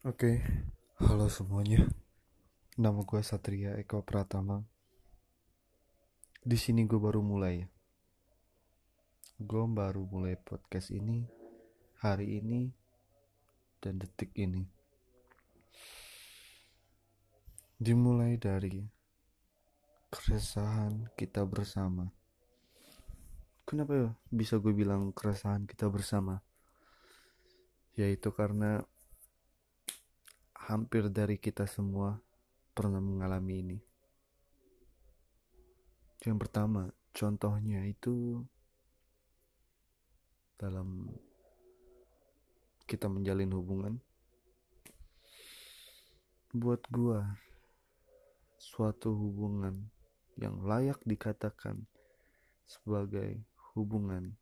Oke, halo semuanya. Nama gue Satria Eko Pratama. Di sini gue baru mulai. Gue baru mulai podcast ini hari ini dan detik ini. Dimulai dari keresahan kita bersama. Kenapa ya bisa gue bilang keresahan kita bersama? Yaitu karena hampir dari kita semua pernah mengalami ini. Yang pertama, contohnya itu dalam kita menjalin hubungan. Buat gua, suatu hubungan yang layak dikatakan sebagai hubungan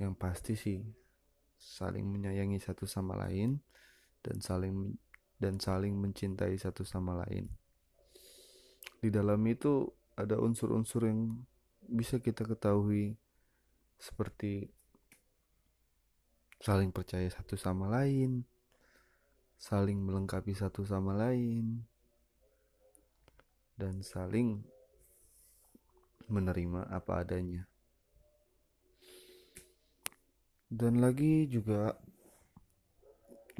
yang pasti sih saling menyayangi satu sama lain dan saling dan saling mencintai satu sama lain. Di dalam itu ada unsur-unsur yang bisa kita ketahui seperti saling percaya satu sama lain, saling melengkapi satu sama lain, dan saling menerima apa adanya. Dan lagi juga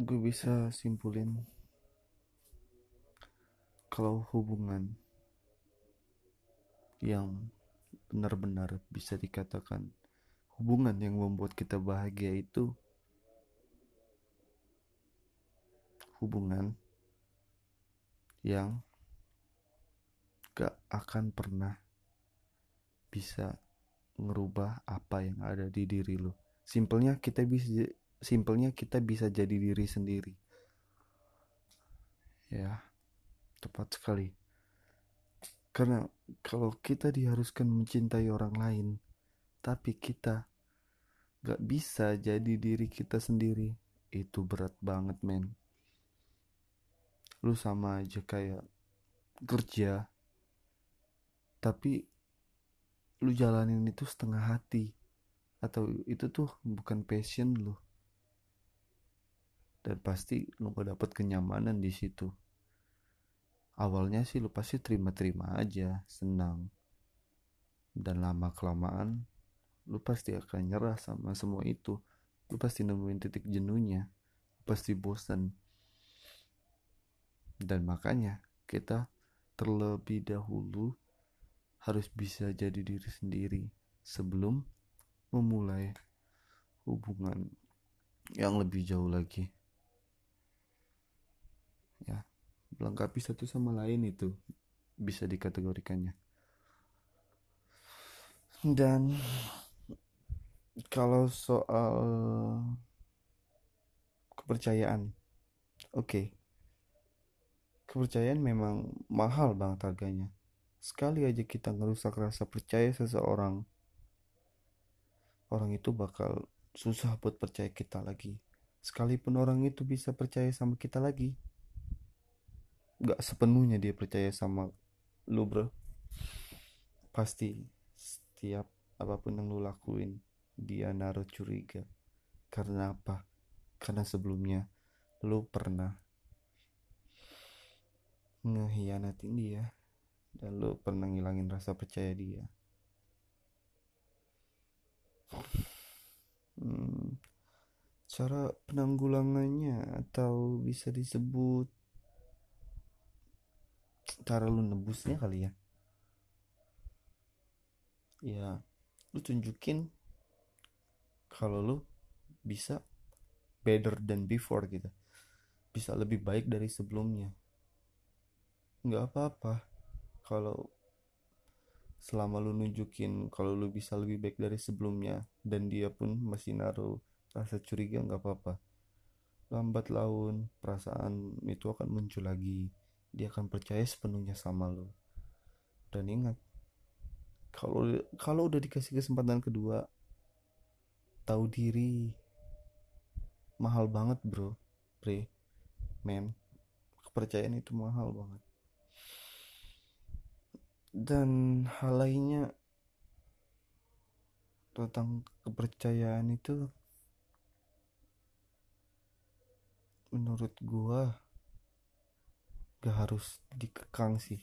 gue bisa simpulin kalau hubungan yang benar-benar bisa dikatakan hubungan yang membuat kita bahagia itu hubungan yang gak akan pernah bisa ngerubah apa yang ada di diri lo. Simpelnya kita bisa simpelnya kita bisa jadi diri sendiri. Ya tepat sekali. Karena kalau kita diharuskan mencintai orang lain tapi kita gak bisa jadi diri kita sendiri itu berat banget men. Lu sama aja kayak kerja tapi lu jalanin itu setengah hati. Atau itu tuh bukan passion lu dan pasti lu gak dapet kenyamanan di situ. Awalnya sih lu pasti terima-terima aja senang. Dan lama kelamaan lu pasti akan nyerah sama semua itu. Lu pasti nemuin titik jenuhnya lu pasti bosan dan makanya kita terlebih dahulu harus bisa jadi diri sendiri sebelum memulai hubungan yang lebih jauh lagi ya melengkapi satu sama lain itu bisa dikategorikannya. Dan kalau soal kepercayaan oke. Okay. kepercayaan memang mahal banget harganya. Sekali aja kita ngerusak rasa percaya seseorang orang itu bakal susah buat percaya kita lagi. Sekalipun orang itu bisa percaya sama kita lagi gak sepenuhnya dia percaya sama lu bro. Pasti setiap apa pun yang lu lakuin dia naruh curiga. Karena apa? Karena sebelumnya lu pernah ngehianatin dia dan lu pernah ngilangin rasa percaya dia. Hmm, cara penanggulangannya atau bisa disebut cara lu nebusnya kali ya? Ya lu tunjukin kalau lu bisa better than before gitu. Bisa lebih baik dari sebelumnya. Nggak apa-apa. Kalau selama lu nunjukin kalau lu bisa lebih baik dari sebelumnya dan dia pun masih naruh rasa curiga nggak apa-apa. Lambat laun perasaan itu akan muncul lagi dia akan percaya sepenuhnya sama lo. Dan ingat kalau kalau udah dikasih kesempatan kedua tahu diri. Mahal banget bro. Pre men kepercayaan itu mahal banget. Dan hal lainnya tentang kepercayaan itu menurut gua gak harus dikekang sih.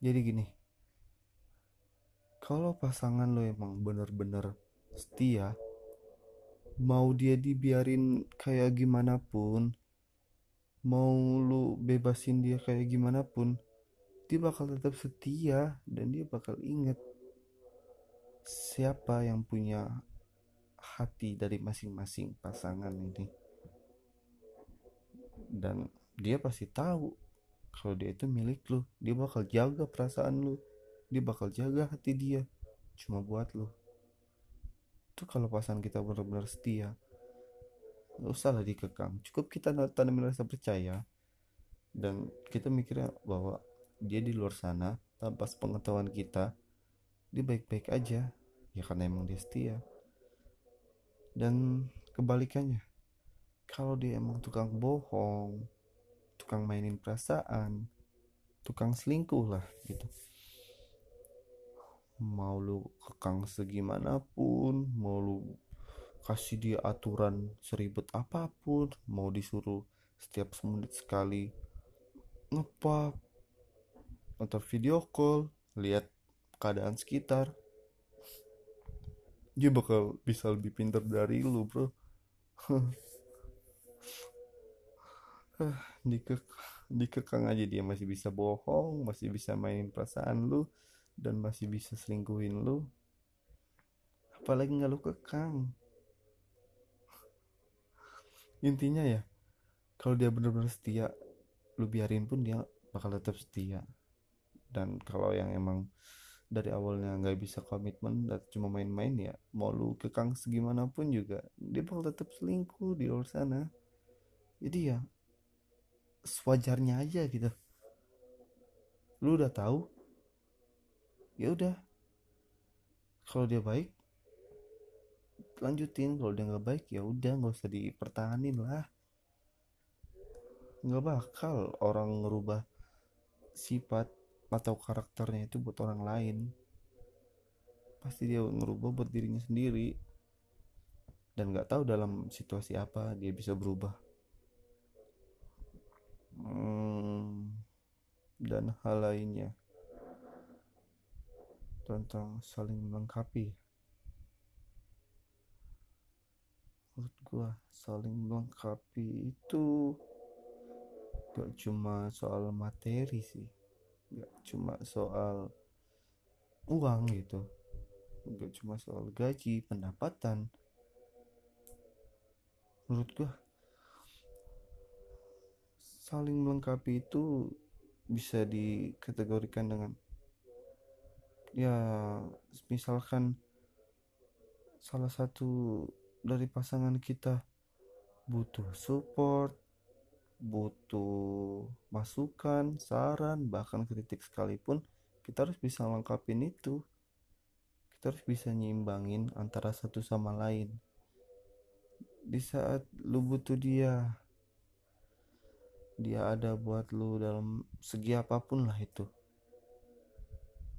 Jadi gini kalau pasangan lo emang bener-bener setia mau dia dibiarin kayak gimana pun mau lu bebasin dia kayak gimana pun dia bakal tetap setia dan dia bakal inget siapa yang punya hati dari masing-masing pasangan ini. Dan dia pasti tahu kalau dia itu milik lu. Dia bakal jaga perasaan lu. Dia bakal jaga hati dia. Cuma buat lu. Itu kalau pasangan kita benar-benar setia nggak usah lah dikekang. Cukup kita tanamin rasa percaya dan kita mikirnya bahwa dia di luar sana tanpa pengetahuan kita dia baik-baik aja. Ya karena emang dia setia. Dan kebalikannya kalau dia emang tukang bohong tukang mainin perasaan tukang selingkuh lah gitu. Mau lu kekang segimanapun mau lu kasih dia aturan seribet apa pun mau disuruh setiap semenit sekali ngepap atau video call lihat keadaan sekitar dia bakal bisa lebih pintar dari lu bro dikek dikekang aja dia masih bisa bohong masih bisa mainin perasaan lu dan masih bisa selingkuhin lu. Apalagi nggak lu kekang. Intinya ya kalau dia benar-benar setia lu biarin pun dia bakal tetap setia. Dan kalau yang emang dari awalnya nggak bisa komitmen dan cuma main-main ya mau lu kekang segimanapun juga dia bakal tetap selingkuh di luar sana. Jadi ya sewajarnya aja gitu. Lu udah tahu? Ya udah. Kalau dia baik lanjutin. Kalau dia nggak baik ya udah nggak usah dipertahanin lah. Nggak bakal orang ngerubah sifat atau karakternya itu buat orang lain. Pasti dia ngerubah buat dirinya sendiri. Dan nggak tahu dalam situasi apa dia bisa berubah hmm, dan hal lainnya tentang saling melengkapi. Menurut gua saling melengkapi itu gak cuma soal materi sih. Gak cuma soal uang gitu. Gak cuma soal gaji pendapatan. Menurut gua saling melengkapi itu bisa dikategorikan dengan ya misalkan salah satu dari pasangan kita butuh support butuh masukan saran bahkan kritik sekalipun kita harus bisa lengkapin itu. Kita harus bisa nyimbangin antara satu sama lain. Di saat lu butuh dia dia ada buat lu dalam segi apa pun lah itu.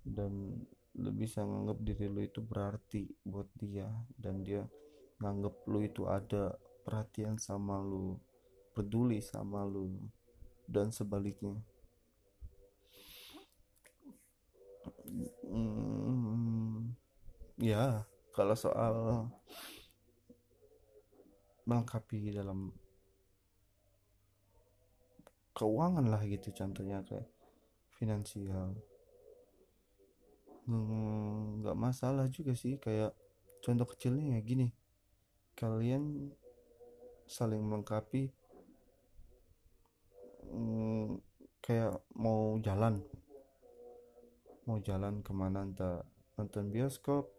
Dan lu bisa nganggap diri lu itu berarti buat dia dan dia nganggap lu itu ada perhatian sama lu peduli sama lu dan sebaliknya. Hmm, ya kalau soal melengkapi dalam keuangan lah gitu contohnya kayak finansial. Hmm, nggak masalah juga sih kayak contoh kecilnya ya gini. Kalian saling melengkapi hmm, kayak mau jalan. Mau jalan ke mana entah nonton bioskop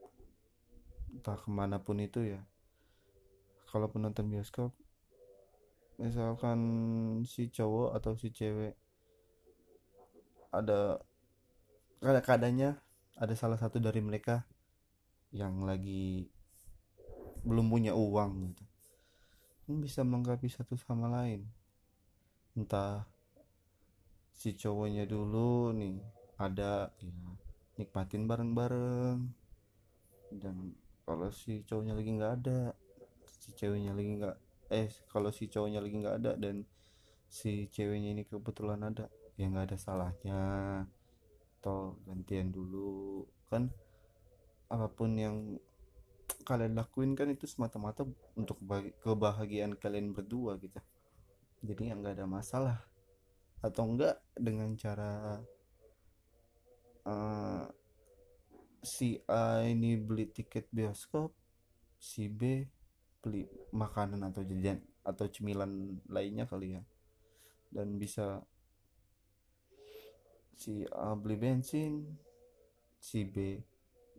entah ke mana pun itu ya. Kalau penonton bioskop misalkan si cowok atau si cewek ada ada keadaannya ada salah satu dari mereka yang lagi belum punya uang gitu. Bisa melengkapi satu sama lain. Entah si cowoknya dulu nih ada ya nikmatin bareng-bareng. Dan kalau si cowoknya lagi nggak ada si ceweknya lagi nggak eh kalau si cowoknya lagi nggak ada dan si ceweknya ini kebetulan ada ya nggak ada salahnya. Atau gantian dulu. Kan apa pun yang kalian lakuin kan itu semata-mata untuk kebahagiaan kalian berdua gitu. Jadi nggak ada masalah. Atau enggak dengan cara uh, si A ini beli tiket bioskop si B beli makanan atau jajan atau cemilan lainnya kali ya. Dan bisa si A beli bensin si B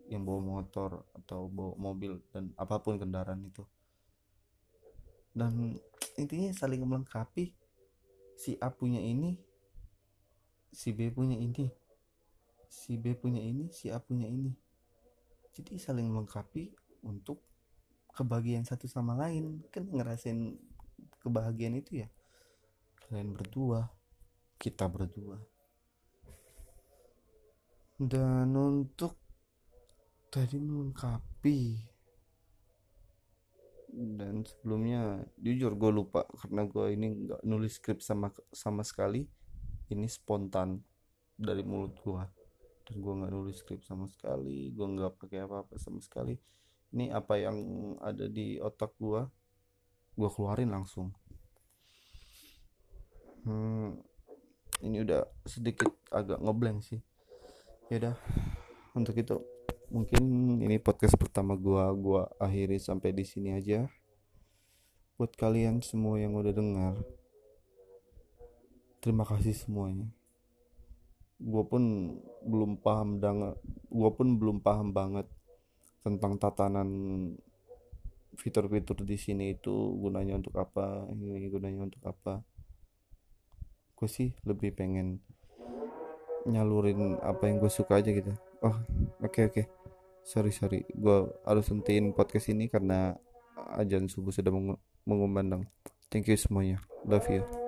yang bawa motor atau bawa mobil dan apa pun kendaraan itu. Dan intinya saling melengkapi si A punya ini si B punya ini si B punya ini si A punya ini. Jadi saling melengkapi untuk kebahagiaan satu sama lain kan ngerasain kebahagiaan itu ya. Kalian berdua kita berdua. Dan untuk tadi melengkapi. Dan sebelumnya jujur gue lupa karena gue ini nggak nulis skrip sama sama sekali. Ini spontan dari mulut gue dan gue nggak nulis skrip sama sekali gue nggak pakai apa apa sama sekali ini apa yang ada di otak gue gue keluarin langsung. Hmm, ini udah sedikit agak ngeblank sih. Ya udah untuk itu mungkin ini podcast pertama gua gua akhiri sampai di sini aja. Buat kalian semua yang udah dengar terima kasih semuanya. Gua pun belum paham dengan gua pun belum paham banget tentang tatanan fitur-fitur di sini itu gunanya untuk apa ini gunanya untuk apa. Gue sih lebih pengen nyalurin apa yang gue suka aja gitu. Oh oke okay, oke. Okay. sorry sorry. Gue harus hentiin podcast ini karena ajan subuh sudah mengumandang thank you semuanya. Love you